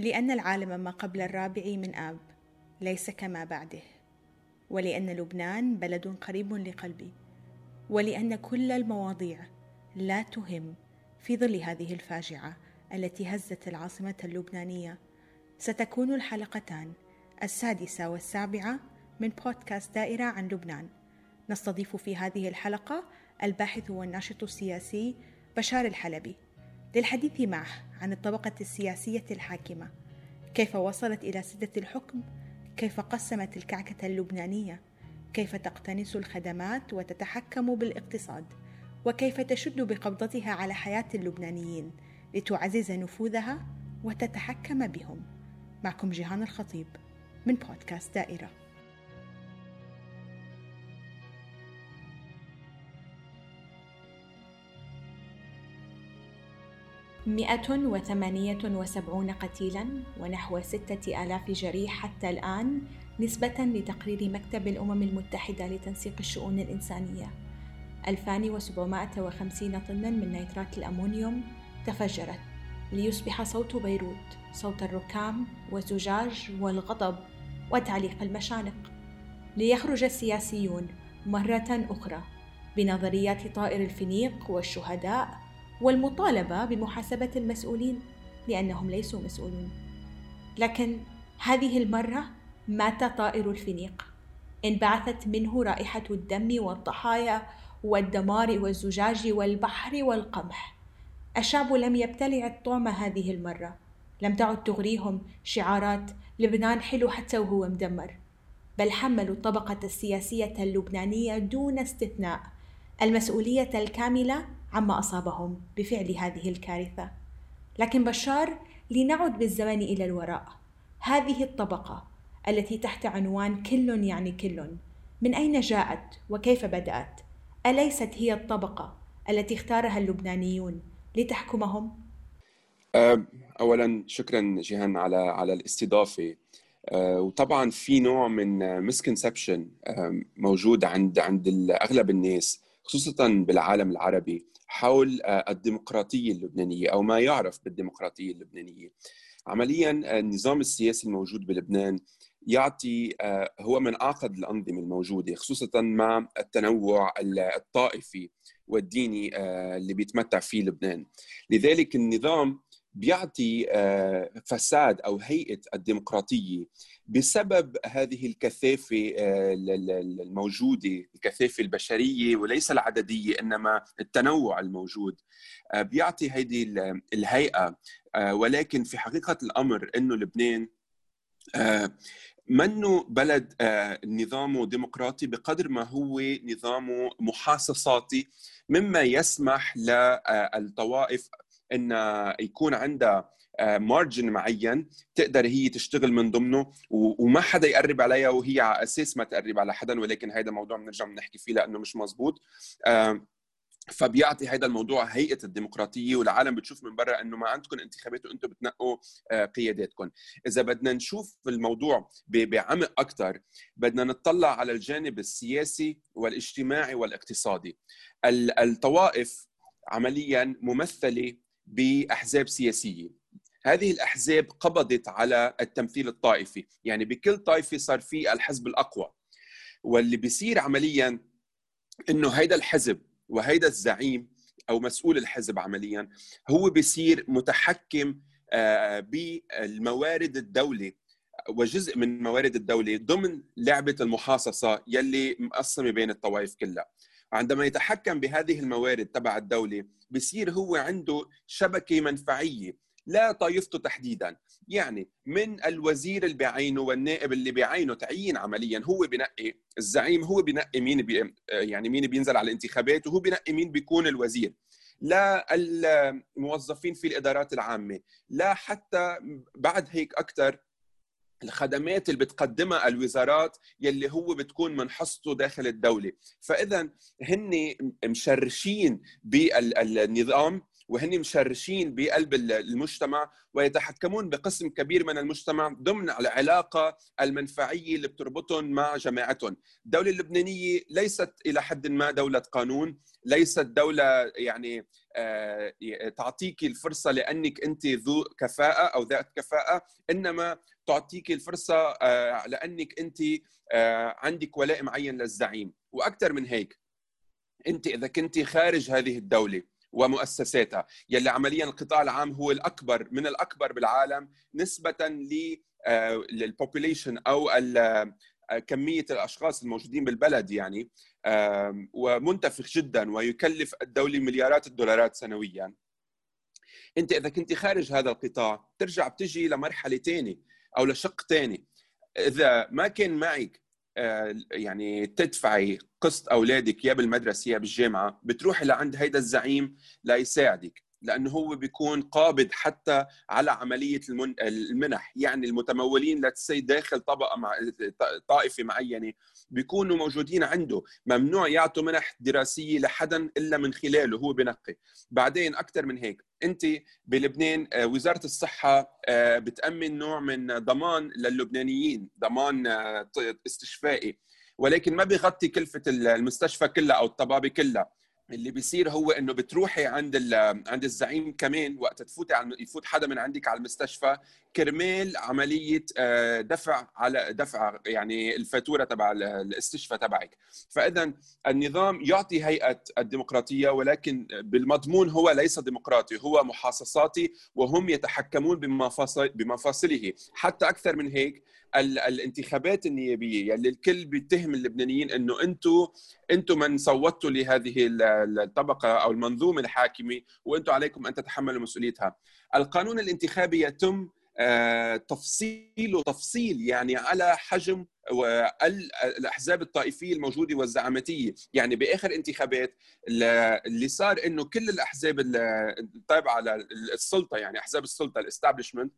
لأن العالم ما قبل الرابع من آب ليس كما بعده. ولأن لبنان بلد قريب لقلبي. ولأن كل المواضيع لا تهم في ظل هذه الفاجعة التي هزت العاصمة اللبنانية. ستكون الحلقتان السادسة والسابعة من بودكاست دائرة عن لبنان. نستضيف في هذه الحلقة الباحث والناشط السياسي بشار الحلبي. للحديث معه عن الطبقة السياسية الحاكمة. كيف وصلت إلى سدة الحكم؟ كيف قسمت الكعكة اللبنانية؟ كيف تقتنص الخدمات وتتحكم بالاقتصاد؟ وكيف تشد بقبضتها على حياة اللبنانيين لتعزز نفوذها وتتحكم بهم؟ معكم جيهان الخطيب من بودكاست دائرة. مئة وثمانية وسبعون قتيلا ونحو ستة آلاف جريح حتى الآن نسبة لتقرير مكتب الأمم المتحدة لتنسيق الشؤون الإنسانية. 2750 طنا من نيترات الأمونيوم تفجرت ليصبح صوت بيروت صوت الركام والزجاج والغضب وتعليق المشانق. ليخرج السياسيون مرة أخرى بنظريات طائر الفينيق والشهداء والمطالبة بمحاسبة المسؤولين لأنهم ليسوا مسؤولون. لكن هذه المرة مات طائر الفينيق. انبعثت منه رائحة الدم والضحايا والدمار والزجاج والبحر والقمح. الشعب لم يبتلع الطعم هذه المرة. لم تعد تغريهم شعارات لبنان حلو حتى وهو مدمر. بل حملوا الطبقه السياسية اللبنانية دون استثناء. المسؤولية الكاملة عما أصابهم بفعل هذه الكارثة. لكن بشار لنعد بالزمن إلى الوراء. هذه الطبقة التي تحت عنوان كل يعني كل من أين جاءت وكيف بدأت؟ أليست هي الطبقة التي اختارها اللبنانيون لتحكمهم؟ اولا شكرا جيهان على على الاستضافة. وطبعا في نوع من مسكونسبشن موجود عند عند أغلب الناس. خصوصا بالعالم العربي حول آه، الديمقراطية اللبنانية أو ما يعرف بالديمقراطية اللبنانية. عمليا آه، النظام السياسي الموجود بلبنان يعطي آه، هو من أعقد الأنظمة الموجودة خصوصا مع التنوع الطائفي والديني اللي بيتمتع فيه لبنان. لذلك النظام بيعطي فساد أو هيئة الديمقراطية بسبب هذه الكثافة آه، الموجودة الكثافة البشرية وليس العددية إنما التنوع الموجود آه، بيعطي هذه الهيئة آه، ولكن في حقيقة الأمر إنه لبنان منه بلد نظامه ديمقراطي بقدر ما هو نظامه محاصصاتي مما يسمح للطوائف إن يكون عندها مارجن معين تقدر هي تشتغل من ضمنه وما حدا يقرب عليها وهي على أساس ما تقرب على حدا ولكن هذا موضوع بنرجع بنحكي فيه لأنه مش مزبوط فبيعطي هذا الموضوع هيئة الديمقراطية والعالم بتشوف من برا إنه ما عندكم انتخابات وإنتم بتنقوا قياداتكم. إذا بدنا نشوف الموضوع بعمق أكثر بدنا نطلع على الجانب السياسي والاجتماعي والاقتصادي. الطوائف عمليا ممثلة بأحزاب سياسية. هذه الأحزاب قبضت على التمثيل الطائفي. يعني بكل طائفة صار في الحزب الأقوى. واللي بيصير عمليا إنه هيدا الحزب وهيدا الزعيم أو مسؤول الحزب عمليا هو بيصير متحكم آه، بالموارد الدولة وجزء من موارد الدولة ضمن لعبة المحاصصة يلي مقسمة بين الطوائف كلها. عندما يتحكم بهذه الموارد تبع الدولة بصير هو عنده شبكة منفعية. لا طائفته تحديدا. يعني من الوزير اللي بعينه والنائب اللي بعينه تعيين عمليا هو بنقي الزعيم هو بنقي مين بي يعني مين بينزل على الانتخابات وهو بنقي مين بيكون الوزير. لا الموظفين في الإدارات العامة لا حتى بعد هيك أكثر الخدمات اللي بتقدمها الوزارات يلي هو بتكون من حصته داخل الدولة. فإذا هن مشرشين بالنظام وهن مشرشين بقلب المجتمع ويتحكمون بقسم كبير من المجتمع ضمن العلاقة المنفعية اللي بتربطهم مع جماعتهم. الدولة اللبنانية ليست إلى حد ما دولة قانون ليست دولة يعني آه، تعطيك الفرصة لأنك أنت ذو كفاءة أو ذات كفاءة إنما تعطيك الفرصة آه، لأنك أنت آه، عندك ولاء معين للزعيم. وأكثر من هيك أنت إذا كنت خارج هذه الدولة ومؤسساتها. يلي عمليا القطاع العام هو الأكبر من الأكبر بالعالم نسبة للبوبوليشن أو كمية الأشخاص الموجودين بالبلد يعني. ومنتفخ جدا ويكلف الدولة مليارات الدولارات سنويا. أنت إذا كنت خارج هذا القطاع ترجع بتجي لمرحلة ثانية أو لشق ثاني إذا ما كان معك آه، يعني تدفعي قسط أولادك يا بالمدرسة يا بالجامعة بتروحي لعند هيدا الزعيم ليساعدك لأنه هو بيكون قابض حتى على عملية المنح. يعني المتمولين لتسي داخل طبقة مع طائفة معينة بيكونوا موجودين عنده. ممنوع يعطوا منح دراسية لحدا إلا من خلاله هو بنقي. بعدين أكثر من هيك انت بلبنان آه، وزارة الصحة آه، بتأمن نوع من ضمان للبنانيين ضمان آه، استشفائي ولكن ما بيغطي كلفة المستشفى كلها أو الطبابة كلها. اللي بيصير هو إنه بتروحي عند عند الزعيم كمان وقت تفوتي على يفوت حدا من عندك على المستشفى كرمال عملية آه، دفع على دفع يعني الفاتورة تبع الاستشفاء تبعك. فاذا النظام يعطي هيئة الديمقراطية ولكن بالمضمون هو ليس ديمقراطي هو محاصصاتي وهم يتحكمون بمفاصله. حتى أكثر من هيك الانتخابات النيابية يلي الكل بيتهم اللبنانيين إنه أنتم أنتم من صوتوا لهذه الطبقة أو المنظومة الحاكمة وأنتم عليكم أن تتحملوا مسؤوليتها. القانون الانتخابي يتم آه، تفصيله تفصيل يعني على حجم والاحزاب الطائفية الموجودة والزعامتية. يعني بآخر انتخابات اللي صار إنه كل الأحزاب التابعه للسلطه يعني أحزاب السلطة الاستابلشمنت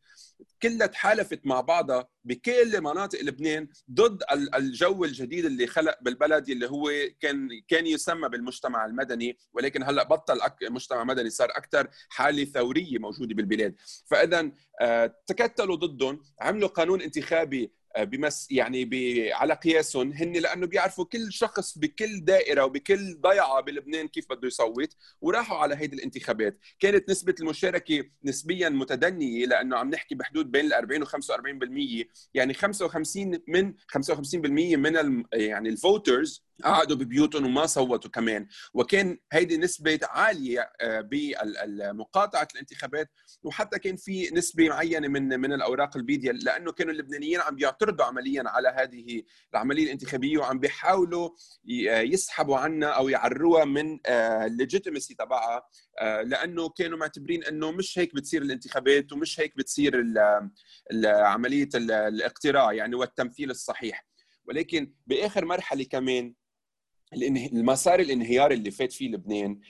كلها تحالفت مع بعضها بكل مناطق لبنان ضد الجو الجديد اللي خلق بالبلد اللي هو كان كان يسمى بالمجتمع المدني. ولكن هلأ بطل مجتمع مدني صار أكثر حالة ثورية موجودة بالبلاد. فاذا آه، تكتلوا ضدهم عملوا قانون انتخابي بمس يعني ب... على قياسهم. هن لأنه بيعرفوا كل شخص بكل دائرة وبكل ضيعة بلبنان كيف بده يصوت وراحوا على هيدي الانتخابات. كانت نسبة المشاركة نسبيا متدنية لأنه عم نحكي بحدود بين ال 40 و 45% يعني 55 من 55% من ال... يعني الفوترز قعدوا ببيوتهم وما صوتوا كمان. وكان هيدي نسبة عالية آه، بمقاطعة الانتخابات. وحتى كان في نسبة معينة من من الأوراق البيديا لأنه كانوا اللبنانيين عم بيعترضوا عمليا على هذه العملية الانتخابية وعم بيحاولوا يسحبوا عنا أو يعروها من الليجيتيمسي آه، تبعها آه، لأنه كانوا معتبرين أنه مش هيك بتصير الانتخابات ومش هيك بتصير عملية الاقتراع يعني والتمثيل الصحيح. ولكن بآخر مرحلة كمان المسار الانهيار اللي فات فيه لبنان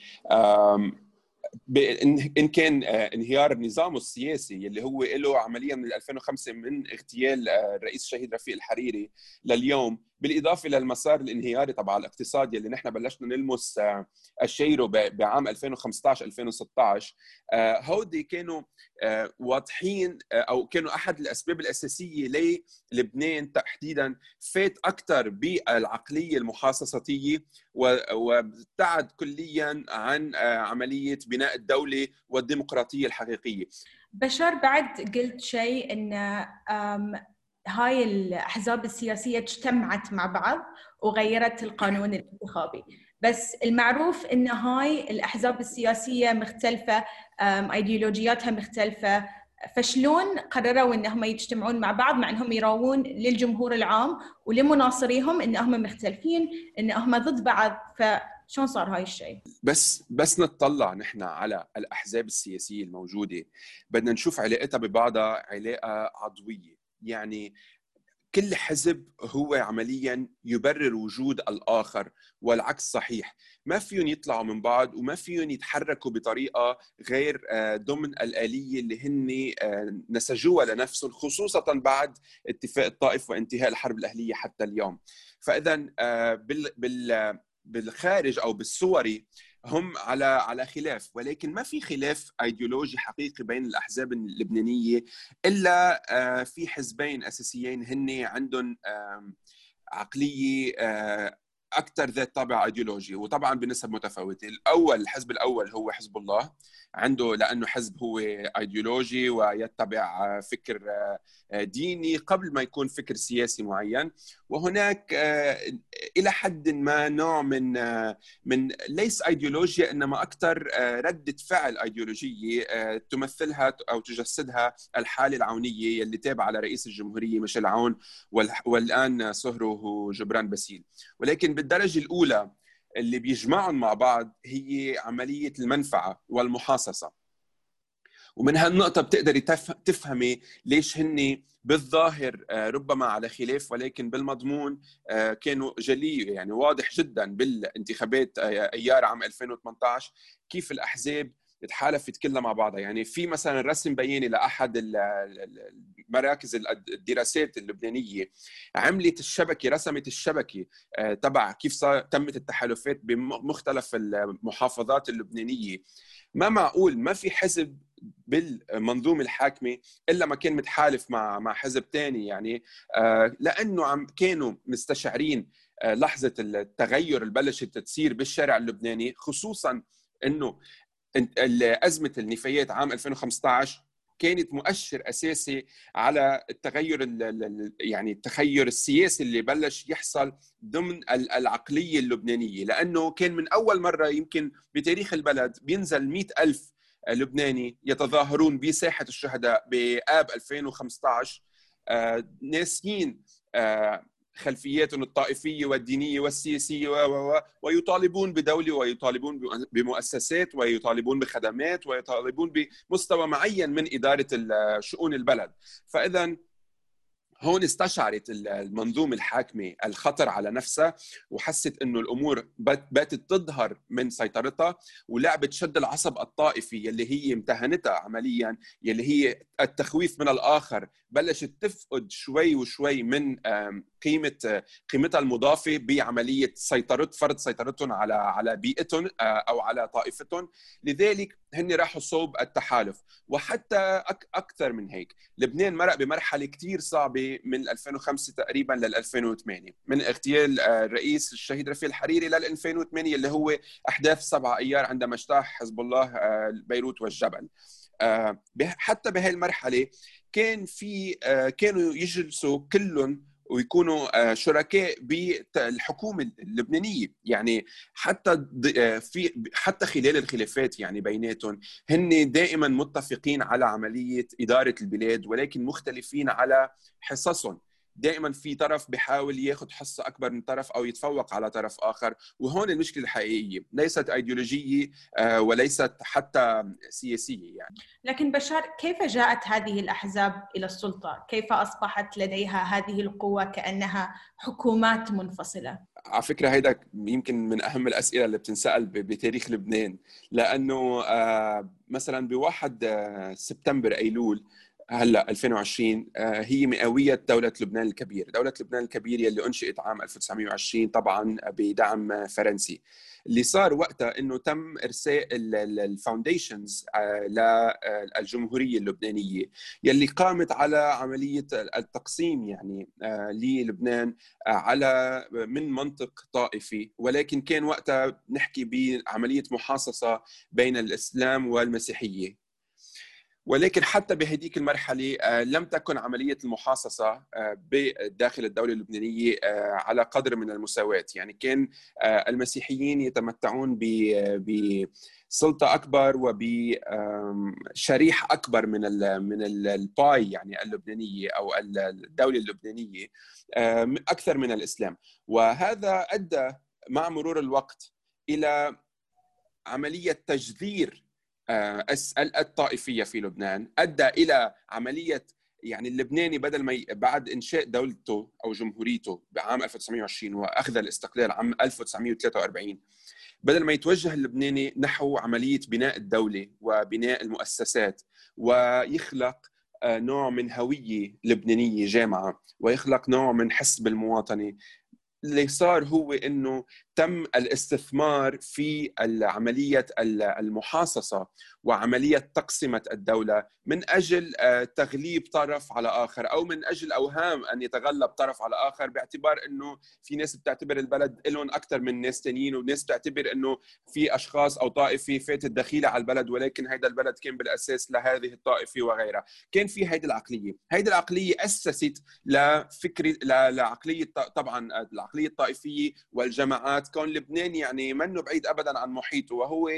إن كان آه، انهيار النظام السياسي اللي هو له عمليا من 2005 من اغتيال آه، الرئيس الشهيد رفيق الحريري لليوم بالإضافة للمسار الانهياري تبع الاقتصاد اللي نحن بلشنا نلمس آه، الشيره بعام 2015 2016 هودي كانوا واضحين أو كانوا أحد الأسباب الأساسية ليه لبنان تحديدا فات أكثر بالعقلية المحاصصاتية وابتعد كليا عن عملية بناء الدولة والديمقراطية الحقيقية. بشار بعد قلت شيء إن هاي الأحزاب السياسية اجتمعت مع بعض وغيرت القانون الانتخابي. بس المعروف إن هاي الأحزاب السياسية مختلفة إيديولوجياتها مختلفة. فشلون قرروا إنهم يجتمعون مع بعض مع إنهم يراوون للجمهور العام ولمناصريهم انهم مختلفين انهم ضد بعض؟ فشلون صار هاي الشيء؟ بس بس نتطلع نحن على الأحزاب السياسية الموجودة. بدنا نشوف علاقتها ببعضها علاقة عضوية. يعني كل حزب هو عمليا يبرر وجود الآخر والعكس صحيح. ما فيهم يطلعوا من بعض وما فيهم يتحركوا بطريقة غير آه، ضمن الآلية اللي هن آه، نسجوها لنفسهم خصوصا بعد اتفاق الطائف وانتهاء الحرب الأهلية حتى اليوم. فاذا آه، بال بالخارج أو بالصوري هم على على خلاف. ولكن ما في خلاف ايديولوجي حقيقي بين الأحزاب اللبنانية إلا آه، في حزبين أساسيين هن عندهم عقلية آه، أكثر ذات طابع ايديولوجي وطبعا بنسب متفاوتة. الأول الحزب الأول هو حزب الله. عنده لأنه حزب هو ايديولوجي ويتبع فكر ديني قبل ما يكون فكر سياسي معين. وهناك إلى حد ما نوع من من ليس ايديولوجيا إنما أكثر ردة فعل ايديولوجيه تمثلها أو تجسدها الحالة العونية اللي تابعة لرئيس الجمهورية ميشيل عون والآن صهره جبران باسيل. ولكن بالدرجة الأولى اللي بيجمعهم مع بعض هي عملية المنفعة والمحاصصة. ومن هالنقطة بتقدري تفهمي ليش هن بالظاهر آه، ربما على خلاف ولكن بالمضمون آه، كانوا جلي يعني واضح جدا بالانتخابات آه، أيار عام 2018 كيف الأحزاب تحالفت كلها مع بعضها. يعني في مثلا رسم بياني لأحد مراكز الدراسات اللبنانية. عملت الشبكة رسمت الشبكة تبع كيف صار تمت التحالفات بمختلف المحافظات اللبنانية. ما معقول ما في حزب بالمنظومة الحاكمة إلا ما كان متحالف مع مع حزب ثاني يعني آه، لأنه عم كانوا مستشعرين آه، لحظة التغير اللي بلشت تصير بالشارع اللبناني خصوصا إنه أزمة النفايات عام 2015 كانت مؤشر أساسي على التغير يعني التغير السياسي اللي بلش يحصل ضمن العقلية اللبنانية. لأنه كان من أول مرة يمكن بتاريخ البلد بينزل مئة ألف لبناني يتظاهرون بساحة الشهداء بآب 2015 آه، ناسيين خلفياتهم الطائفية والدينية والسياسية و ويطالبون بدولة ويطالبون بمؤسسات ويطالبون بخدمات ويطالبون بمستوى معين من إدارة شؤون البلد. فاذا هون استشعرت المنظومة الحاكمة الخطر على نفسها وحست إنه الأمور باتت تظهر من سيطرتها ولعبت شد العصب الطائفي يلي هي امتهنتها عمليا يلي هي التخويف من الآخر. بلشت تفقد شوي وشوي من قيمة قيمتها المضافة بعملية سيطره فرض سيطرتهم على على بيئتهم آه، أو على طائفتهم. لذلك هن راحوا صوب التحالف وحتى أكثر من هيك. لبنان مرق بمرحلة كثير صعبة من 2005 تقريبا لل 2008 من اغتيال آه، الرئيس الشهيد رفيق الحريري لل 2008 اللي هو أحداث 7 أيار عندما اجتاح حزب الله آه، بيروت والجبل. حتى بهي المرحلة كان في كانوا يجلسوا كلهم ويكونوا آه، شركاء بالحكومة اللبنانية. يعني حتى آه، في حتى خلال الخلافات يعني بيناتهم هن دائما متفقين على عملية إدارة البلاد ولكن مختلفين على حصصهم. دائما في طرف بيحاول ياخذ حصة أكبر من طرف أو يتفوق على طرف آخر وهون المشكلة الحقيقية ليست ايديولوجيه آه، وليست حتى سياسية يعني. لكن بشار كيف جاءت هذه الأحزاب إلى السلطة؟ كيف أصبحت لديها هذه القوة كأنها حكومات منفصلة؟ على فكرة هيدا يمكن من أهم الأسئلة اللي بتنسأل بتاريخ لبنان لأنه آه، مثلا بواحد آه، سبتمبر أيلول هلأ 2020 آه، هي مئوية دولة لبنان الكبير، دولة لبنان الكبير يلي أنشئت عام 1920 طبعا بدعم فرنسي. اللي صار وقتها إنه تم إرساء الفاونديشنز آه، للجمهوريه اللبنانية يلي قامت على عملية التقسيم يعني آه، للبنان على من منطق طائفي. ولكن كان وقتها نحكي بعملية محاصصة بين الإسلام والمسيحية. ولكن حتى بهديك المرحلة آه، لم تكن عملية المحاصصة آه، بداخل الدولة اللبنانية آه، على قدر من المساواة. يعني كان المسيحيين يتمتعون بسلطة أكبر وبشريحة أكبر من من الباي يعني اللبنانية أو الدولة اللبنانية أكثر من الإسلام. وهذا أدى مع مرور الوقت إلى عملية تجذير الطائفية في لبنان. أدى إلى عملية يعني اللبناني بدل ما بعد إنشاء دولته أو جمهوريته بعام 1920 وأخذ الاستقلال عام 1943 بدل ما يتوجه اللبناني نحو عملية بناء الدولة وبناء المؤسسات ويخلق آه، نوع من هوية لبنانية جامعة ويخلق نوع من حس بالمواطنه اللي صار هو إنه تم الاستثمار في عملية المحاصصة وعملية تقسمة الدولة من أجل آه، تغليب طرف على آخر أو من أجل أوهام أن يتغلب طرف على آخر باعتبار أنه في ناس بتعتبر البلد لهم أكثر من ناس تانيين وناس بتعتبر أنه في أشخاص أو طائفة فاتت دخيلة على البلد ولكن هذا البلد كان بالأساس لهذه الطائفة وغيرها. كان في هذه العقلية. هذه العقلية أسست لفكر لعقلية طبعا العقلية الطائفية والجماعات كون لبنان يعني منه بعيد أبدا عن محيطه وهو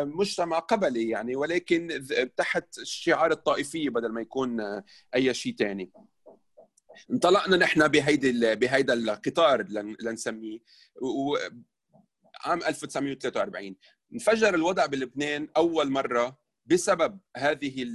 مجتمع قبلي يعني ولكن تحت الشعار الطائفيه بدل ما يكون أي شيء ثاني انطلقنا نحن بهيدي بهيدا القطار لنسميه عام 1943 انفجر الوضع بلبنان أول مرة بسبب هذه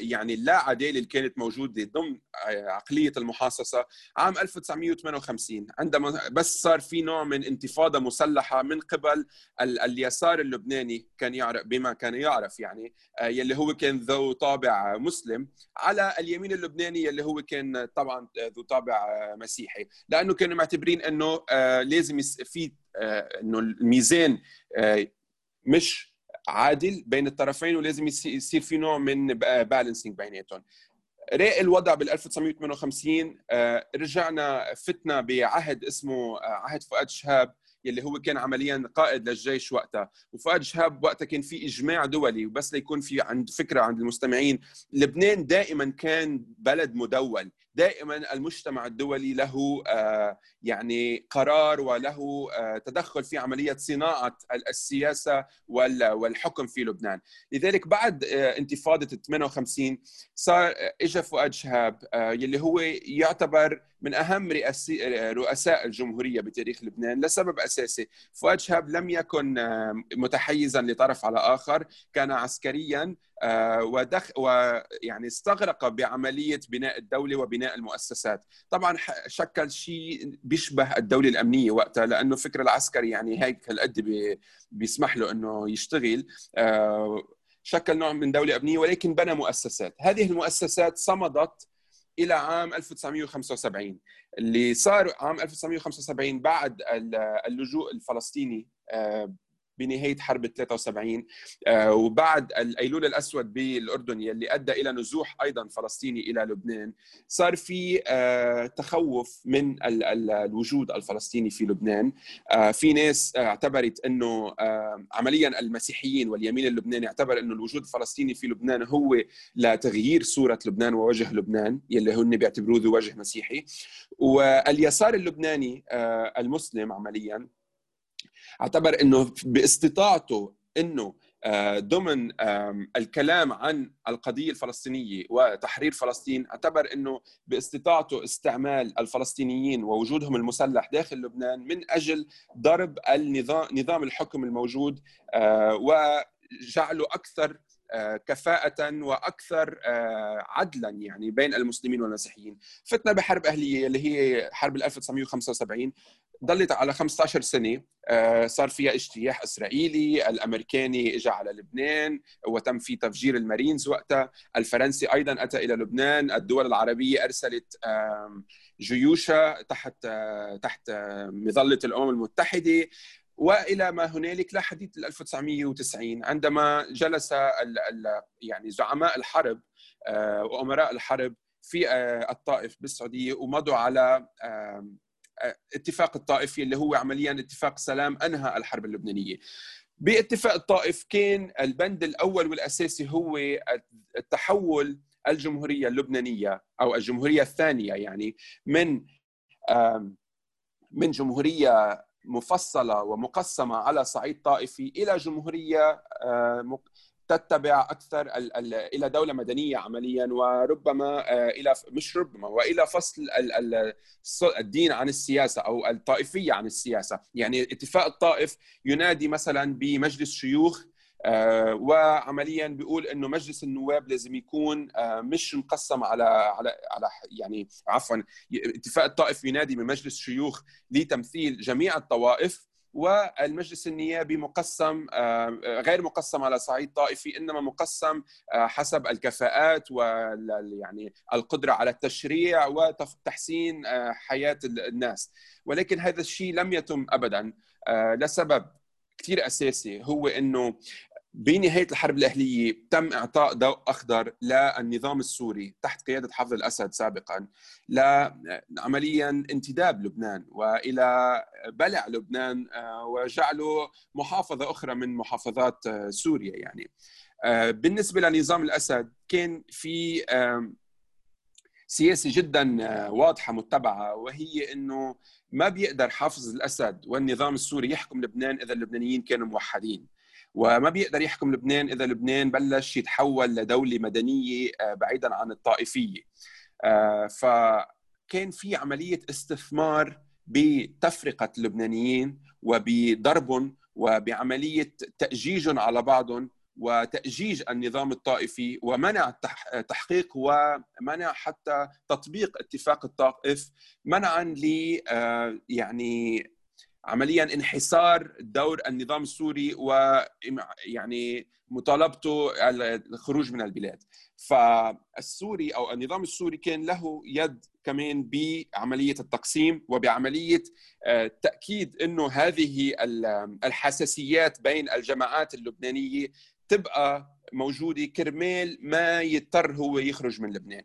يعني اللا عداله اللي كانت موجودة ضمن عقلية المحاصصة عام 1958 عندما بس صار في نوع من انتفاضة مسلحة من قبل اليسار اللبناني كان يعرف بما كان يعرف يعني آه، يلي هو كان ذو طابع مسلم على اليمين اللبناني يلي هو كان طبعا ذو طابع مسيحي. لأنه كانوا معتبرين إنه آه، لازم في آه، إنه الميزان مش عادل بين الطرفين ولازم يصير في نوع من بالانسنج بيناتهم. راق الوضع بال 1958 آه، رجعنا فتنا بعهد اسمه آه، عهد فؤاد شهاب يلي هو كان عمليا قائد للجيش وقتها. وفؤاد شهاب وقتها كان في إجماع دولي وبس ليكون في عند فكرة عند المستمعين. لبنان دائما كان بلد مدول. دائما المجتمع الدولي له آه، يعني قرار وله آه، تدخل في عملية صناعة السياسة والحكم في لبنان. لذلك بعد آه، انتفاضة 58 صار اجى فؤاد شهاب يلي هو يعتبر من أهم رؤساء الجمهورية بتاريخ لبنان لسبب أساسي. فؤاد شهاب لم يكن متحيزا لطرف على آخر كان عسكريا آه، ودخ ويعني استغرق بعملية بناء الدولة وبناء المؤسسات، طبعا شكل شيء بيشبه الدولة الأمنية وقتها لأنه فكر العسكري يعني هيك هالقد بيسمح له إنه يشتغل. آه، شكل نوع من دولة أمنية ولكن بنى مؤسسات، هذه المؤسسات صمدت إلى عام 1975 اللي صار عام 1975 بعد اللجوء الفلسطيني آه، بنهاية حرب 73 آه، وبعد الأيلول الأسود بالأردن يلي أدى إلى نزوح أيضا فلسطيني إلى لبنان صار في آه، تخوف من الوجود الفلسطيني في لبنان. آه، في ناس اعتبرت إنه عمليا المسيحيين واليمين اللبناني اعتبر إنه الوجود الفلسطيني في لبنان هو لتغيير صورة لبنان ووجه لبنان يلي هن بيعتبروه ذو وجه مسيحي. واليسار اللبناني المسلم عمليا اعتبر إنه باستطاعته إنه آه، ضمن الكلام عن القضية الفلسطينية وتحرير فلسطين اعتبر إنه باستطاعته استعمال الفلسطينيين ووجودهم المسلح داخل لبنان من أجل ضرب النظام نظام الحكم الموجود آه، وجعله أكثر كفاءة وأكثر عدلا يعني بين المسلمين والمسيحيين. فتنا بحرب أهلية اللي هي حرب 1975 ضلت على 15 سنة آه، صار فيها اجتياح إسرائيلي الأمريكاني اجى على لبنان وتم في تفجير المارينز وقتها. الفرنسي أيضا أتى إلى لبنان الدول العربية أرسلت جيوشها تحت آه، تحت آه، مظلة الأمم المتحدة. وإلى ما هنالك لحديث 1990 عندما جلس ال ال يعني زعماء الحرب وأمراء الحرب في الطائف بالسعودية ومضوا على اتفاق الطائفي اللي هو عمليا اتفاق سلام أنهى الحرب اللبنانية. باتفاق الطائف كان البند الأول والأساسي هو التحول الجمهورية اللبنانية أو الجمهورية الثانية يعني من من جمهورية مفصلة ومقسمة على صعيد طائفي إلى جمهورية تتبع أكثر إلى دولة مدنية عمليا وربما آه، إلى مش ربما وإلى فصل الدين عن السياسة أو الطائفية عن السياسة، يعني اتفاق الطائف ينادي مثلا بمجلس شيوخ آه، وعمليا بيقول إنه مجلس النواب لازم يكون آه، مش مقسم على على على يعني عفوا اتفاق الطائف ينادي بمجلس شيوخ لتمثيل جميع الطوائف والمجلس النيابي مقسم آه، غير مقسم على صعيد طائفي إنما مقسم آه، حسب الكفاءات يعني القدرة على التشريع وتحسين آه، حياة الناس. ولكن هذا الشيء لم يتم ابدا لسبب كثير أساسي هو إنه بنهاية الحرب الأهلية تم إعطاء ضوء أخضر للنظام السوري تحت قيادة حافظ الأسد سابقا لعمليا انتداب لبنان وإلى بلع لبنان آه، وجعله محافظة أخرى من محافظات آه، سوريا يعني. آه، بالنسبة لنظام الأسد كان في سياسة جدا واضحة متبعة وهي إنه ما بيقدر حافظ الأسد والنظام السوري يحكم لبنان إذا اللبنانيين كانوا موحدين. وما بيقدر يحكم لبنان إذا لبنان بلش يتحول لدولة مدنية آه، بعيدا عن الطائفية. آه، فكان في عملية استثمار بتفرقة اللبنانيين وبضربهم وبعملية تأجيجهم على بعضهم وتأجيج النظام الطائفي ومنع تحقيق ومنع حتى تطبيق اتفاق الطائف منعا ل آه، يعني عمليا انحسار دور النظام السوري ويعني مطالبته الخروج من البلاد. فالسوري أو النظام السوري كان له يد كمان بعملية التقسيم وبعملية آه، تأكيد إنه هذه الحساسيات بين الجماعات اللبنانية تبقى موجودة كرمال ما يضطر هو يخرج من لبنان.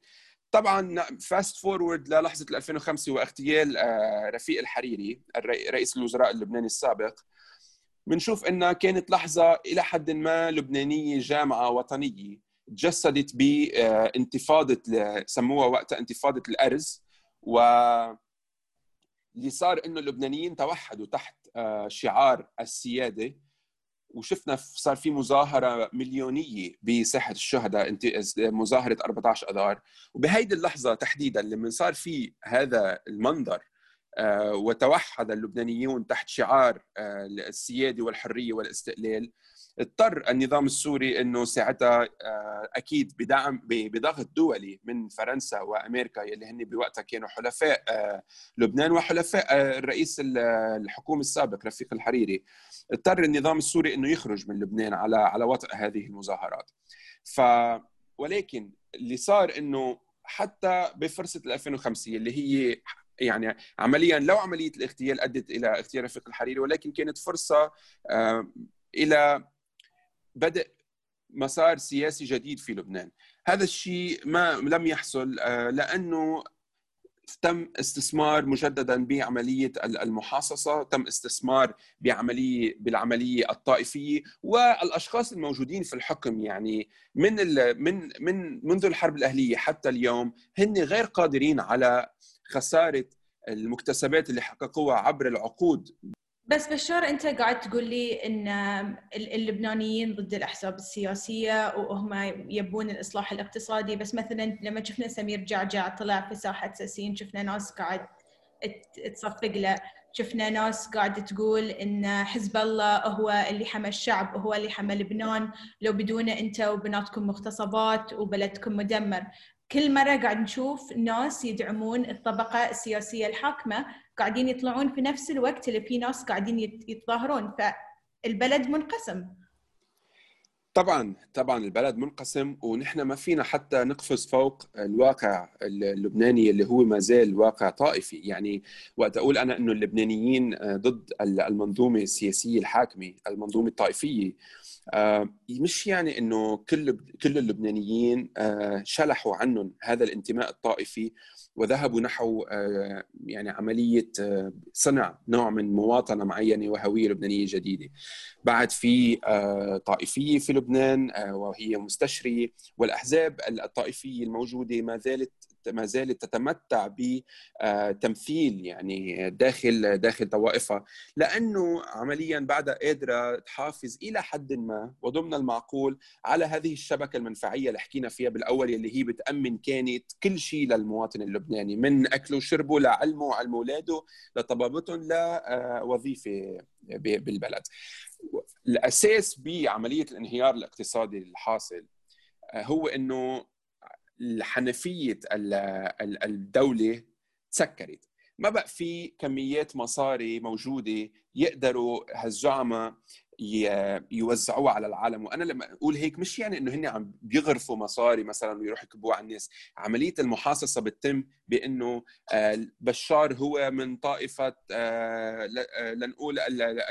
طبعا fast forward للحظة 2005 واغتيال آه، رفيق الحريري رئيس الوزراء اللبناني السابق بنشوف إنها كانت لحظة إلى حد ما لبنانية جامعة وطنية تجسدت بانتفاضه سموها وقتها انتفاضة الأرز و اللي صار إنه اللبنانيين توحدوا تحت آه، شعار السيادة. وشفنا صار في مظاهرة مليونية بساحه الشهداء مظاهرة 14 أذار. وبهيدي اللحظة تحديدا لما صار في هذا المنظر وتوحد اللبنانيون تحت شعار آه، السيادة والحرية والاستقلال. اضطر النظام السوري إنه ساعتها آه، أكيد بدعم بضغط دولي من فرنسا وأمريكا يلي هن بوقتها كانوا حلفاء لبنان وحلفاء الرئيس الحكومة السابق رفيق الحريري. اضطر النظام السوري إنه يخرج من لبنان على على وطئ هذه المظاهرات. ف ولكن اللي صار إنه حتى بفرصة 2005 اللي هي يعني عمليا لو عملية الاغتيال أدت إلى اغتيال رفيق الحريري ولكن كانت فرصة إلى بدء مسار سياسي جديد في لبنان. هذا الشيء ما لم يحصل آه، لأنه تم استثمار مجددا بعملية المحاصصة، تم استثمار بعمليه بالعملية الطائفية والأشخاص الموجودين في الحكم يعني من من من منذ الحرب الأهلية حتى اليوم هن غير قادرين على خسارة المكتسبات اللي حققوها عبر العقود. بس بشار أنت قاعد تقول لي إن اللبنانيين ضد الأحزاب السياسية وهم يبون الإصلاح الاقتصادي. بس مثلا لما شفنا سمير جعجع طلع في ساحة ساسين شفنا ناس قاعد تصفق له. شفنا ناس قاعدة تقول إن حزب الله هو اللي حمى الشعب وهو اللي حمى لبنان. لو بدونه أنت وبناتكم مغتصبات وبلدكم مدمر. كل مرة قاعد نشوف ناس يدعمون الطبقة السياسية الحاكمة قاعدين يطلعون في نفس الوقت اللي في ناس قاعدين يتظاهرون فالبلد منقسم. طبعا طبعا البلد منقسم ونحن ما فينا حتى نقفز فوق الواقع اللبناني اللي هو ما زال واقع طائفي. يعني وقت أقول أنا إنه اللبنانيين ضد المنظومة السياسية الحاكمة المنظومة الطائفية. آه، مش يعني إنه كل كل اللبنانيين آه، شلحوا عنهم هذا الانتماء الطائفي وذهبوا نحو آه، يعني عملية صنع نوع من مواطنة معينة وهوية لبنانية جديدة. بعد في طائفية في لبنان وهي مستشرية والأحزاب الطائفية الموجودة ما زالت ما زالت تتمتع بتمثيل يعني داخل داخل طوائفها لأنه عمليا بعدها قادره تحافظ إلى حد ما وضمن المعقول على هذه الشبكة المنفعية اللي حكينا فيها بالأول اللي هي بتأمن كانت كل شيء للمواطن اللبناني من أكله وشربه لعلمه علم اولاده لطبابتهم لوظيفة بالبلد. الأساس بعملية الانهيار الاقتصادي الحاصل هو إنه حنفيه الدولة تسكرت. ما بقى في كميات مصاري موجودة يقدروا هالزعماء يوزعوها على العالم. وأنا لما أقول هيك مش يعني إنه هن عم بيغرفوا مصاري مثلا ويروحوا يكبوها على الناس. عملية المحاصصة بتتم بإنه آه، بشار هو من طائفة آه، آه، لنقول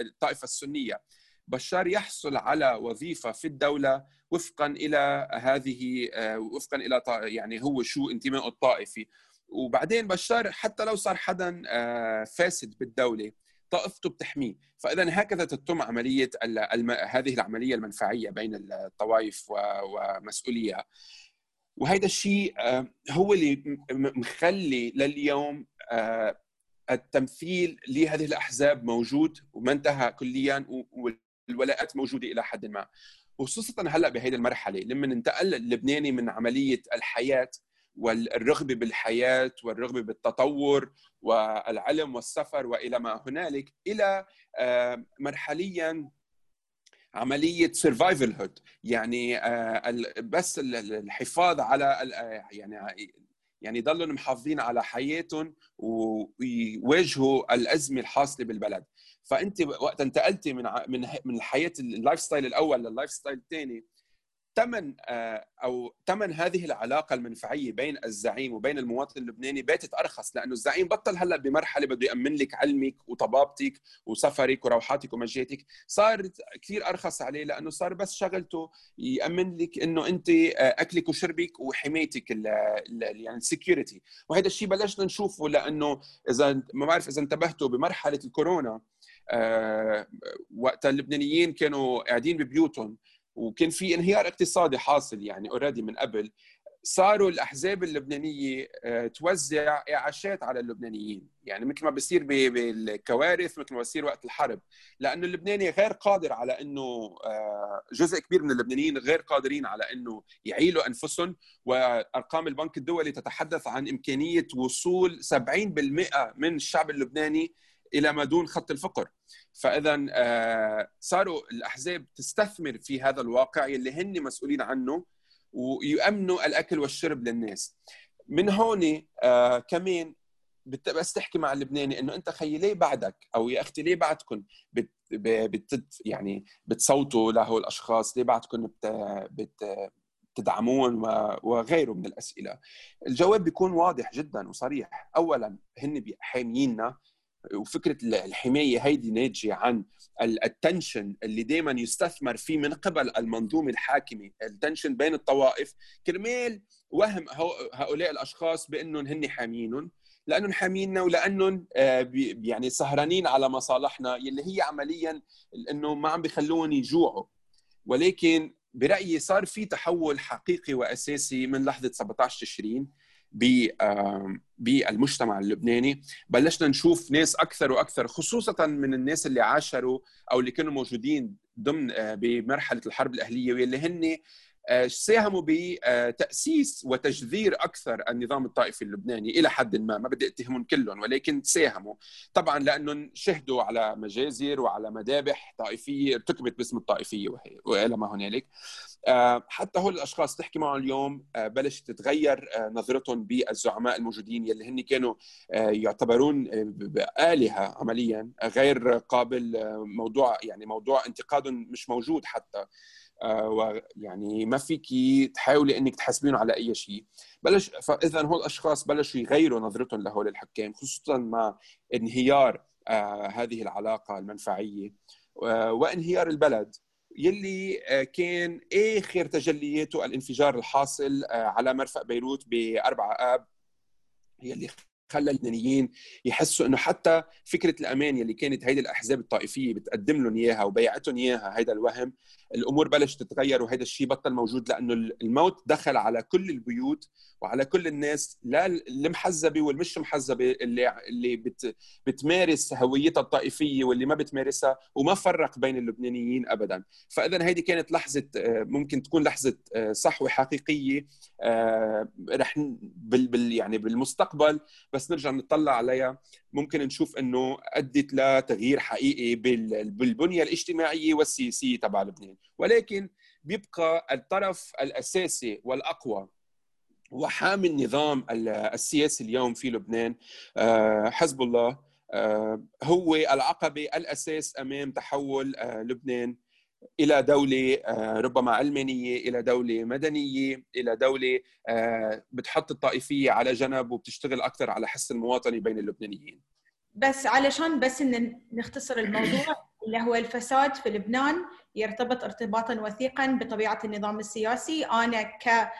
الطائفة السنية. بشار يحصل على وظيفة في الدولة وفقا إلى هذه وفقا إلى يعني هو شو انتمائه الطائفي. وبعدين بشار حتى لو صار حدا فاسد بالدولة طائفته بتحميه. فاذا هكذا تتم عملية. هذه العملية المنفعية بين الطوائف ومسؤوليها وهذا الشيء آه، هو اللي مخلي لليوم آه، التمثيل لهذه الأحزاب موجود وما انتهى كليا والولاءات موجودة إلى حد ما. وخصوصا هلأ بهذه المرحلة لما انتقل اللبناني من عملية الحياة والرغبة بالحياة والرغبة بالتطور والعلم والسفر وإلى ما هنالك إلى آه، مرحليا عملية survival هود يعني آه، بس الحفاظ على آه، يعني يعني يضلوا محافظين على حياتهم ويواجهوا الأزمة الحاصله بالبلد. فأنت وقت انتقلتي من من من الحياة ال lifestyle الأول لل lifestyle الثاني ثمن آه، أو ثمن هذه العلاقة المنفعية بين الزعيم وبين المواطن اللبناني باتت أرخص لأنه الزعيم بطل هلأ بمرحلة بده يأمن لك علمك وطبابتك وسفرك وروحاتك ومجيتك صار كثير أرخص عليه لأنه صار بس شغلته يأمن لك إنه أنت آه، أكلك وشربك وحمايتك يعني ال security وهذا الشيء بلشنا نشوفه لأنه إذا ما بعرف إذا انتبهتوا بمرحلة الكورونا وقت اللبنانيين كانوا قاعدين ببيوتهم وكان في انهيار اقتصادي حاصل يعني already من قبل. صاروا الأحزاب اللبنانية آه، توزع إعاشات على اللبنانيين. يعني مثل ما بصير بالكوارث مثل ما بصير وقت الحرب. لأنه اللبناني غير قادر على إنه آه، جزء كبير من اللبنانيين غير قادرين على إنه يعيلوا أنفسهم. وأرقام البنك الدولي تتحدث عن إمكانية وصول 70% من الشعب اللبناني إلى ما دون خط الفقر. فاذا آه، صاروا الأحزاب تستثمر في هذا الواقع اللي هن مسؤولين عنه ويؤمنوا الأكل والشرب للناس. من هون آه كمان بس تحكي مع اللبناني إنه أنت خيي ليه بعدك أو يا أختي ليه بعدكم بت يعني بتصوتوا له الأشخاص؟ ليه بعدكم بت بت تدعمون وغيره من الأسئلة؟ الجواب بيكون واضح جدا وصريح. اولا هن حامييننا وفكرة الحماية هيدي ناتجة عن ال tension اللي دائما يستثمر فيه من قبل المنظومة الحاكمة. ال tension بين الطوائف. كرمال وهم هؤلاء الأشخاص بأنهم هن حامينهم. لأنهم حاميننا ولأنهم آه، يعني سهرانين على مصالحنا يلي هي عمليا انه ما عم بيخلوهم يجوعوا. ولكن برأيي صار في تحول حقيقي وأساسي من لحظة 17 تشرين. بالمجتمع اللبناني. بلشنا نشوف ناس أكثر وأكثر خصوصا من الناس اللي عاشروا أو اللي كانوا موجودين ضمن آه، بمرحلة الحرب الأهلية واللي هن ساهموا بتأسيس وتجذير أكثر النظام الطائفي اللبناني إلى حد ما. ما بدي أتهمهم كلهم ولكن ساهموا. طبعا لأنهم شهدوا على مجازر وعلى مذابح طائفية ارتكبت باسم الطائفية وإلى ما هنالك. آه، حتى هول الأشخاص تحكي معهم اليوم آه، بلشت تتغير نظرتهم بالزعماء الموجودين يلي هن كانوا يعتبرون آلهة عمليا غير قابل موضوع يعني موضوع انتقادهم مش موجود حتى. آه، ويعني ما فيك تحاولي انك تحاسبينه على أي شيء. بلش فاذا هول الأشخاص بلشوا يغيروا نظرتهم لهول الحكام خصوصا مع انهيار آه، هذه العلاقة المنفعية. آه، وانهيار البلد يلي كان آخر تجلياته الانفجار الحاصل على مرفأ بيروت بأربعة آب يلي خلى اللبنانيين يحسوا إنه حتى فكرة الأمان يلي كانت هيدي الأحزاب الطائفية بتقدم لهم إياها وبيعتهم إياها هيدا الوهم الأمور بلشت تتغير وهذا الشيء بطل موجود لأنه الموت دخل على كل البيوت وعلى كل الناس لا المحزبة والمش محزبة اللي اللي بت بتمارس هويتها الطائفية واللي ما بتمارسها وما فرق بين اللبنانيين ابدا. فاذا هيدي كانت لحظة آه، ممكن تكون لحظة آه، صحوه حقيقيه آه، رح بال يعني بالمستقبل. بس نرجع نطلع عليها. ممكن نشوف إنه أدت لتغيير حقيقي بالبنية الاجتماعية والسياسية تبع لبنان. ولكن بيبقى الطرف الأساسي والأقوى وحامي النظام السياسي اليوم في لبنان. آه، حزب الله هو العقبة الأساس أمام تحول لبنان إلى دولة ربما علمانيه إلى دولة مدنية إلى دولة بتحط الطائفية على جنب وبتشتغل أكثر على حس المواطنة بين اللبنانيين. بس علشان بس نختصر الموضوع اللي هو الفساد في لبنان يرتبط ارتباطا وثيقا بطبيعة النظام السياسي. أنا ك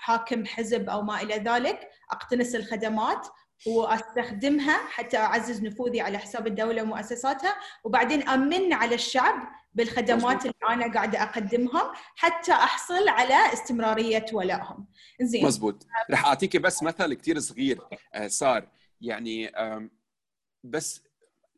حاكم حزب أو ما إلى ذلك أقتنص الخدمات وأستخدمها حتى أعزز نفوذي على حساب الدولة ومؤسساتها. وبعدين أمن على الشعب بالخدمات اللي أنا قاعدة أقدمهم حتى أحصل على استمرارية ولائهم. زين مزبوط رح أعطيكي بس مثل كثير صغير آه، صار يعني بس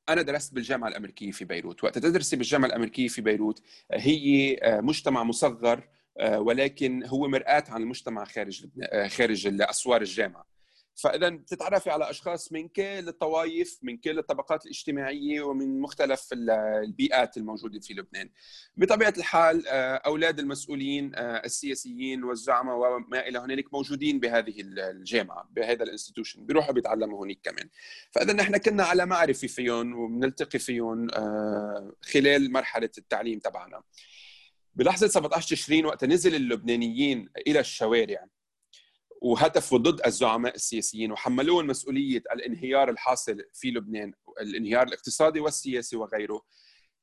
أنا درست بالجامعة الأمريكية في بيروت. وقت تدرسي بالجامعة الأمريكية في بيروت هي آه، مجتمع مصغر آه، ولكن هو مرآة عن المجتمع خارج خارج اسوار الجامعة. فإذا بتتعرفي على أشخاص من كل الطوائف من كل الطبقات الاجتماعية ومن مختلف البيئات الموجودة في لبنان. بطبيعة الحال آه، أولاد المسؤولين آه، السياسيين والزعماء وما إلى هنالك موجودين بهذه الجامعة بهذا الانستتيوشن بيروحوا بيتعلموا هناك كمان. فإذا نحن كنا على معرفة فيهم وبنلتقي فيهم آه، خلال مرحلة التعليم تبعنا. بلحظة 17 تشرين وقت نزل اللبنانيين إلى الشوارع. وهتفوا ضد الزعماء السياسيين وحملوهم مسؤوليه الانهيار الحاصل في لبنان الانهيار الاقتصادي والسياسي وغيره.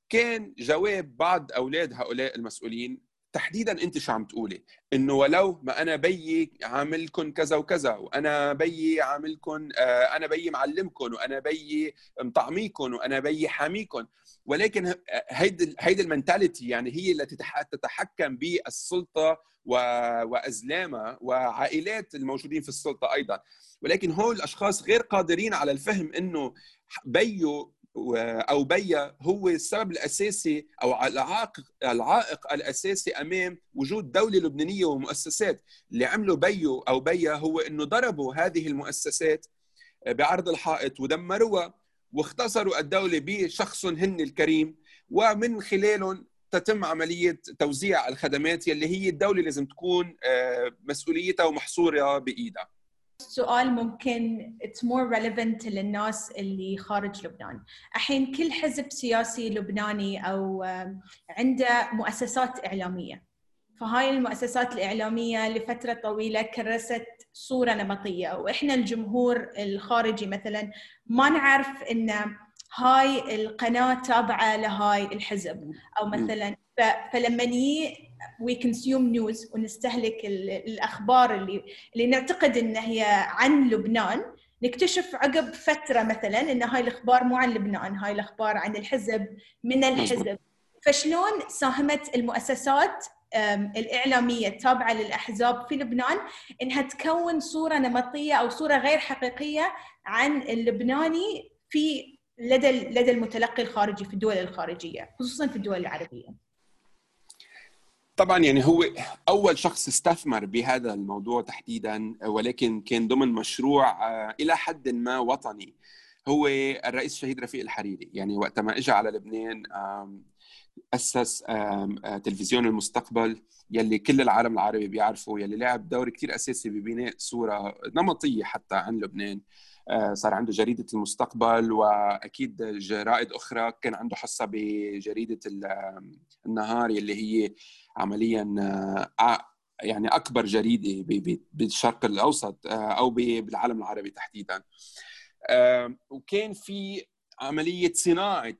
كان جواب بعض أولاد هؤلاء المسؤولين تحديدا أنت شو عم تقولي؟ إنه ولو ما أنا بيي عاملكم كذا وكذا وأنا بيي عاملكم آه، أنا بيي معلمكم وأنا بيي مطعميكم وأنا بيي حاميكم ولكن هيدي هيدي المنتاليتي يعني هي التي تتحكم بالسلطة وازلامها وعائلات الموجودين في السلطة أيضا. ولكن هول الأشخاص غير قادرين على الفهم إنه بيو أو بيا هو السبب الأساسي أو العائق العائق الأساسي أمام وجود دولة لبنانية ومؤسسات اللي عملوا بيو أو بيا هو إنه ضربوا هذه المؤسسات بعرض الحائط ودمروها واختصروا الدولة بشخص هن الكريم ومن خلالهم تتم عملية توزيع الخدمات يلي هي الدولة لازم تكون آه، مسؤوليتها ومحصوره بإيدها. سؤال ممكن it's more relevant للناس اللي خارج لبنان. الحين كل حزب سياسي لبناني أو عنده مؤسسات إعلامية. فهاي المؤسسات الإعلامية لفترة طويلة كرست صورة نمطية. وإحنا الجمهور الخارجي مثلا ما نعرف إن هاي القناة تابعة لهاي الحزب. أو مثلا فلما we consume news ونستهلك الأخبار اللي اللي نعتقد إن هي عن لبنان. نكتشف عقب فترة مثلا إن هاي الأخبار مو عن لبنان هاي الأخبار عن الحزب من الحزب. فشلون ساهمت المؤسسات الإعلامية التابعة للأحزاب في لبنان إنها تكون صورة نمطية أو صورة غير حقيقية عن اللبناني في لدى لدى المتلقي الخارجي في الدول الخارجية خصوصا في الدول العربية. طبعا يعني هو أول شخص استثمر بهذا الموضوع تحديدا ولكن كان ضمن مشروع آه، إلى حد ما وطني. هو الرئيس الشهيد رفيق الحريري. يعني وقت ما اجى على لبنان أسس آه، تلفزيون المستقبل يلي كل العالم العربي بيعرفه يلي لعب دور كثير أساسي ببناء صورة نمطية حتى عن لبنان. صار عنده جريدة المستقبل وأكيد جرائد أخرى. كان عنده حصة بجريدة النهار اللي هي عمليا آه، يعني أكبر جريدة بالشرق الأوسط آه، أو بالعالم العربي تحديدا. وكان في عملية صناعة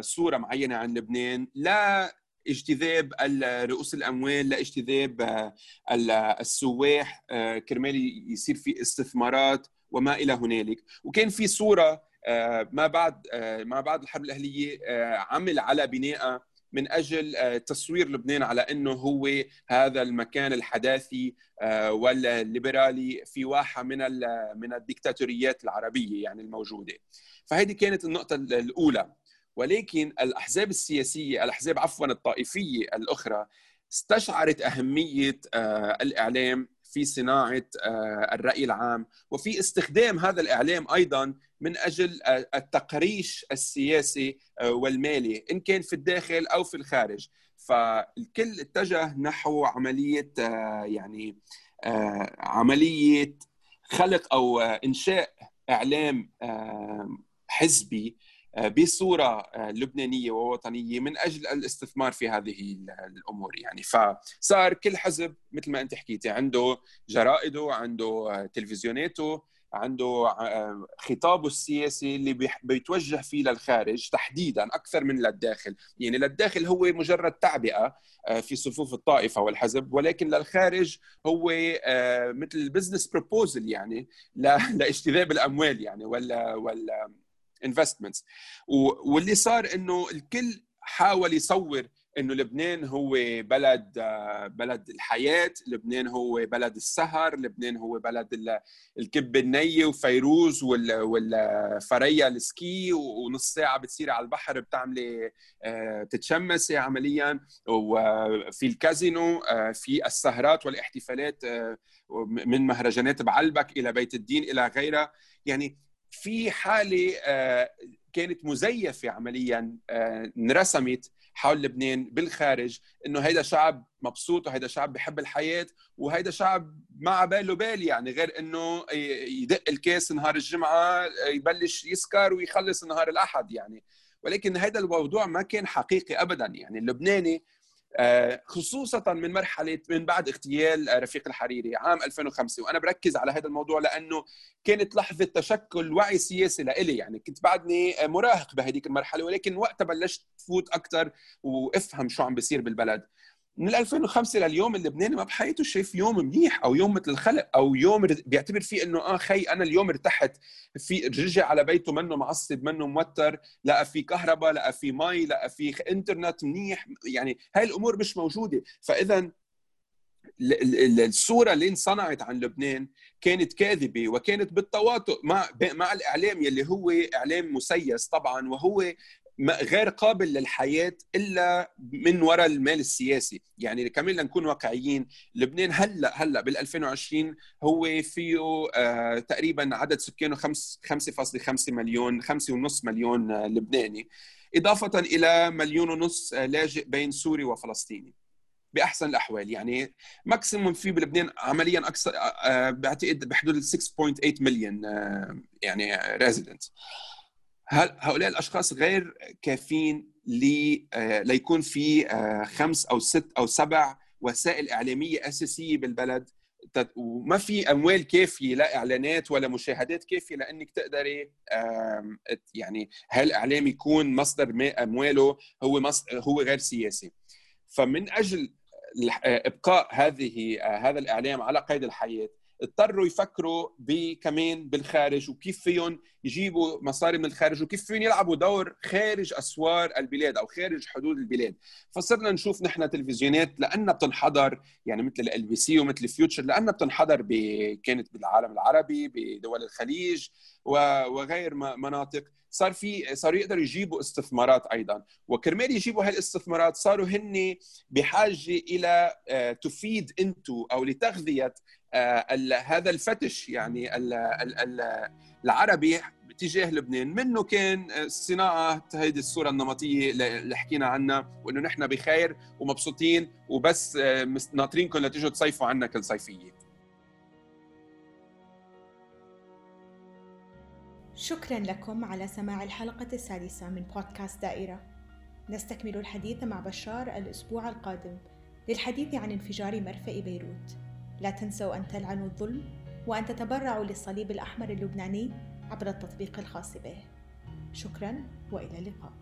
صورة معينة عن لبنان لا اجتذاب رؤوس الأموال لاجتذاب السواح كرمال يصير في استثمارات. وما إلى هنالك. وكان في صورة آه، ما بعد آه، ما بعد الحرب الأهلية آه، عمل على بناء من أجل تصوير لبنان على إنه هو هذا المكان الحداثي والليبرالي في واحة من من الديكتاتوريات العربية يعني الموجودة. فهذه كانت النقطة الأولى. ولكن الأحزاب السياسية الأحزاب عفوا الطائفية الأخرى استشعرت أهمية الإعلام في صناعة آه، الرأي العام وفي استخدام هذا الإعلام أيضا من أجل آه، التقريش السياسي آه، والمالي إن كان في الداخل أو في الخارج. فالكل اتجه نحو عملية يعني عملية خلق أو إنشاء إعلام حزبي بصورة لبنانية ووطنية من أجل الاستثمار في هذه الأمور يعني. فصار كل حزب مثل ما أنت حكيتي عنده جرائده عنده تلفزيوناته عنده آه، خطابه السياسي اللي بيتوجه فيه للخارج تحديدا أكثر من للداخل، يعني للداخل هو مجرد تعبئة آه، في صفوف الطائفة والحزب ولكن للخارج هو آه، مثل ال business proposal يعني لإجتذاب الأموال يعني ولا ولا investments واللي صار إنه الكل حاول يصور إنه لبنان هو بلد بلد الحياة، لبنان هو بلد السهر، لبنان هو بلد الكبة النية وفيروز والفريا ال ski ونص ساعة بتصيري على البحر بتعملي آه، تتشمسي عمليا. وفي الكازينو آه، في السهرات والاحتفالات آه، من مهرجانات بعلبك إلى بيت الدين إلى غيرها. يعني في حالة كانت مزيفة عمليا انرسمت حول لبنان بالخارج إنه هيدا شعب مبسوط وهيدا شعب بحب الحياة وهيدا شعب ما باله بال يعني غير إنه يدق الكاس نهار الجمعة يبلش يسكر ويخلص نهار الأحد يعني. ولكن هيدا الموضوع ما كان حقيقي ابدا يعني. اللبناني آه، خصوصا من مرحلة من بعد اغتيال آه، رفيق الحريري عام 2005 وأنا بركز على هذا الموضوع لأنه كانت لحظة تشكل وعي سياسي لإلي. يعني كنت بعدني آه، مراهق بهذيك المرحلة ولكن وقتها بلشت فوت أكثر وأفهم شو عم بيصير بالبلد. من 2005 لليوم اللبناني ما بحياته شايف يوم منيح أو يوم مثل الخلق أو يوم بيعتبر فيه إنه آه خي أنا اليوم ارتحت في رجع على بيته منه معصب منه موتر لقى في كهرباء لقى في مي لقى في إنترنت منيح يعني هاي الأمور مش موجودة. فاذا الصورة اللي انصنعت عن لبنان كانت كاذبة وكانت بالتواطؤ مع مع الإعلام يلي هو إعلام مسيس طبعا وهو غير قابل للحياة إلا من وراء المال السياسي، يعني كمان لنكون واقعيين، لبنان هلأ هلأ بال 2020 هو فيه آه تقريبا عدد سكانه 5.5 مليون 5.5 مليون آه لبناني، إضافة إلى مليون ونص آه لاجئ بين سوري وفلسطيني. بأحسن الأحوال. يعني maximum في بلبنان عمليا أكثر بعتقد بحدود 6.8 مليون يعني resident هؤلاء الأشخاص غير كافيين آه، ليكون في آه، خمس أو ست أو سبع وسائل إعلامية أساسية بالبلد؟ وما في أموال كافية لا إعلانات ولا مشاهدات كافية لأنك تقدري يعني هالإعلام يكون مصدر أمواله هو هو غير سياسي. فمن أجل آه، إبقاء هذه هذا الإعلام على قيد الحياة اضطروا يفكروا كمان بالخارج وكيف فيهم يجيبوا مصاري من الخارج وكيف فيهم يلعبوا دور خارج أسوار البلاد أو خارج حدود البلاد. فصرنا نشوف نحن تلفزيونات لانها بتنحضر يعني مثل LBC ومثل Future لانها بتنحضر ب... كانت بالعالم العربي بدول الخليج وغير مناطق. صار في صاروا يقدروا يجيبوا استثمارات أيضا. وكرمال يجيبوا هاي الاستثمارات صاروا هن بحاجة إلى آه، تفيد أنتو أو لتغذية هذا الفتش يعني العربي تجاه لبنان. منه كان صناعة هيدي الصورة النمطية اللي حكينا عنها وإنه نحن بخير ومبسوطين وبس آه، ناطرينكم لتيجوا تصيفوا عنا كل صيفية شكرا لكم على سماع الحلقة السادسة من بودكاست دائرة. نستكمل الحديث مع بشار الأسبوع القادم. للحديث عن انفجار مرفأ بيروت. لا تنسوا أن تلعنوا الظلم وأن تتبرعوا للصليب الأحمر اللبناني عبر التطبيق الخاص به. شكرا وإلى اللقاء.